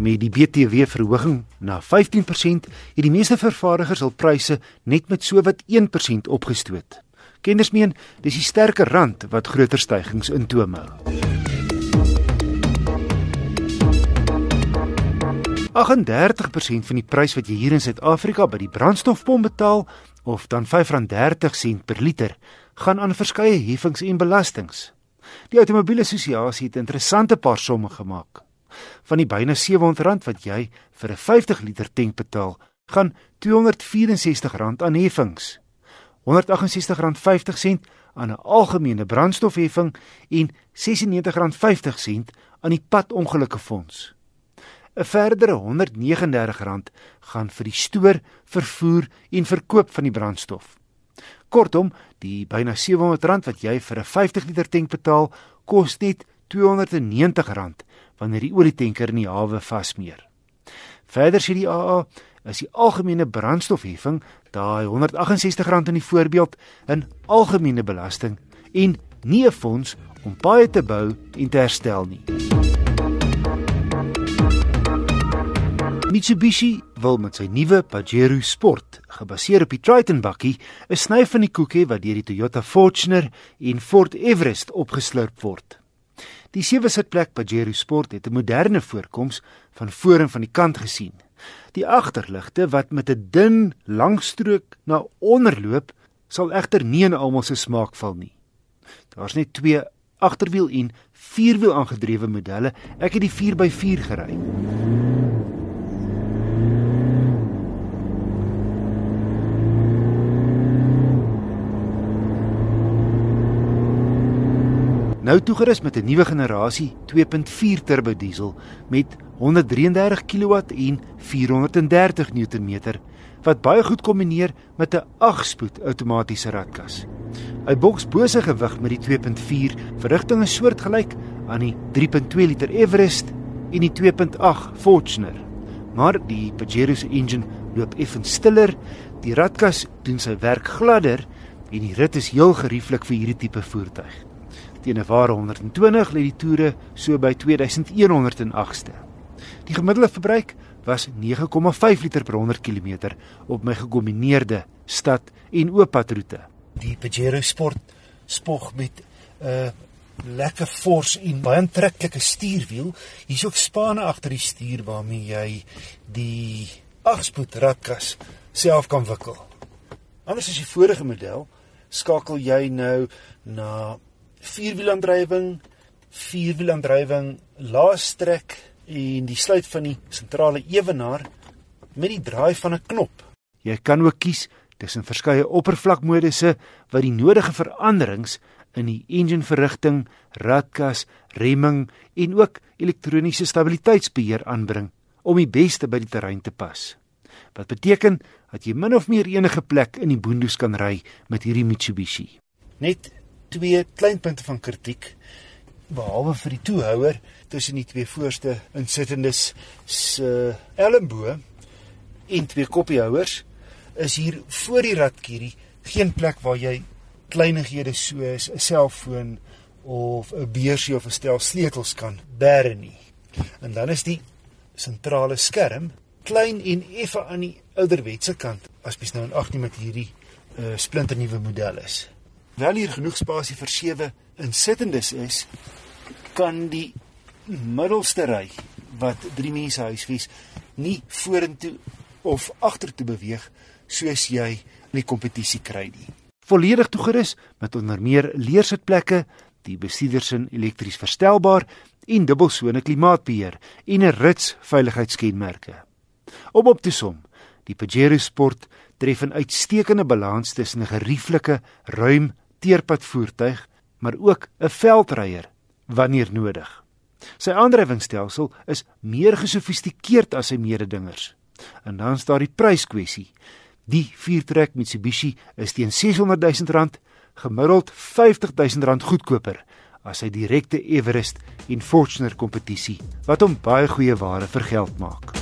Met die BTW verhoging na 15%, het die meeste vervaardigers hul pryse net met sowat 1% opgestoot. Kenners meen dis die sterker rand wat groter stygings intoom hou. 38% van die prys wat jy hier in Suid-Afrika by die brandstofpomp betaal, of dan R5.30 per liter, gaan aan verskeie heffings en belastings. Die Outomobielassosiasie het 'n interessante paar somme gemaak. Van die byna R700 wat jy vir 'n 50 liter tank betaal, gaan R264 aan heffings. R168.50 aan 'n algemene brandstofheffing en R96.50 aan die padongelukkefonds. 'n Verdere R139 gaan vir die stoor, vervoer en verkoop van die brandstof. Kortom, die byna R700 wat jy vir 'n 50 liter tank betaal, kos net R290 wanneer die olietanker in die hawe vasmeer. Verder sê die AA is die algemene brandstofheffing, daai R168 in die voorbeeld, 'n algemene belasting en nie 'n fonds om paaie te bou en te herstel nie. Mitsubishi wil met sy nuwe Pajero Sport, gebaseer op die Triton bakkie, 'n sny van die koek hê wat deur die Toyota Fortuner en Ford Everest opgeslurp word. Die sewe-sitplek Pajero Sport het 'n moderne voorkoms van voor en van die kant gesien. Die agterligte wat met 'n dun langstrook na onder loop, sal egter nie in almal se smaak val nie. Daar's net twee agterwiel en vierwiel aangedrewe modelle. Ek het die 4x4 gery. Nou toegerus met 'n nuwe generasie 2.4 turbo diesel met 133 kW en 430 Nm wat baie goed kombineer met 'n 8-spoed outomatiese ratkas. Hy boks bose gewig met die 2.4 verrigtinge soortgelyk aan die 3.2 liter Everest en die 2.8 Fortuner. Maar die Pajero se engine loop effens stiller, die ratkas doen sy werk gladder en die rit is heel gerieflik vir hierdie tipe voertuig. Teen 'n ware 120 lê die toere so by 2108ste. Die gemiddelde verbruik was 9,5 liter per 100 km op my gekombineerde stad en ooppadroete. Die Pajero Sport spog met 'n uh, lekker fors en baie aantreklike stuurwiel. Hier's ook spane agter die stuur waarmee jy die agspoed ratkas self kan wikkel. Anders as die vorige model, skakel jy nou na vierwielaandrywing, vierwielaandrywing, laastrek en die sluit van die sentrale ewenaar met die draai van 'n knop. Jy kan ook kies tussen verskeie oppervlakmodusse wat die nodige veranderings in die engine verrigting, radkas, remming en ook elektroniese stabiliteitsbeheer aanbring om die beste by die terrein te pas. Wat beteken dat jy min of meer enige plek in die boondoes kan ry met hierdie Mitsubishi. Net twee kleinpunte van kritiek behalwe vir die toehouer tussen die twee voorste insittendes se elmbo en twee koppiehouers is hier voor die ratkierie geen plek waar jy kleinighede soos 'n selfoon of 'n beursie of 'n stel sleutels kan bære nie. En dan is die sentrale skerm klein en effe aan die ouderwetse kant as mens nou in ag neem met hierdie uh, splinternuwe model is wel hier genoeg spasie vir sewe insittendes is, kan die middelste ry wat drie mense huisves nie vorentoe of agtertoe beweeg soos jy in die kompetisie kry nie. Volledig toegerus met onder meer leersitplekke, die bestuurdersin elektries verstelbaar en dubbelsone klimaatbeheer en 'n rits veiligheidskenmerke. Om op te som, die Pajero Sport tref 'n uitstekende balans tussen 'n gerieflike, ruim teerpad voertuig, maar ook 'n veldryer wanneer nodig. Sy aandrywingsstelsel is meer gesofistikeerd as sy mededingers. En dan is daar die pryskwessie. Die viertrek Mitsubishi is teen 600 000 rand gemiddeld 50 000 rand goedkoper as sy direkte Everest en Fortuner kompetisie wat hom baie goeie ware vir geld maak.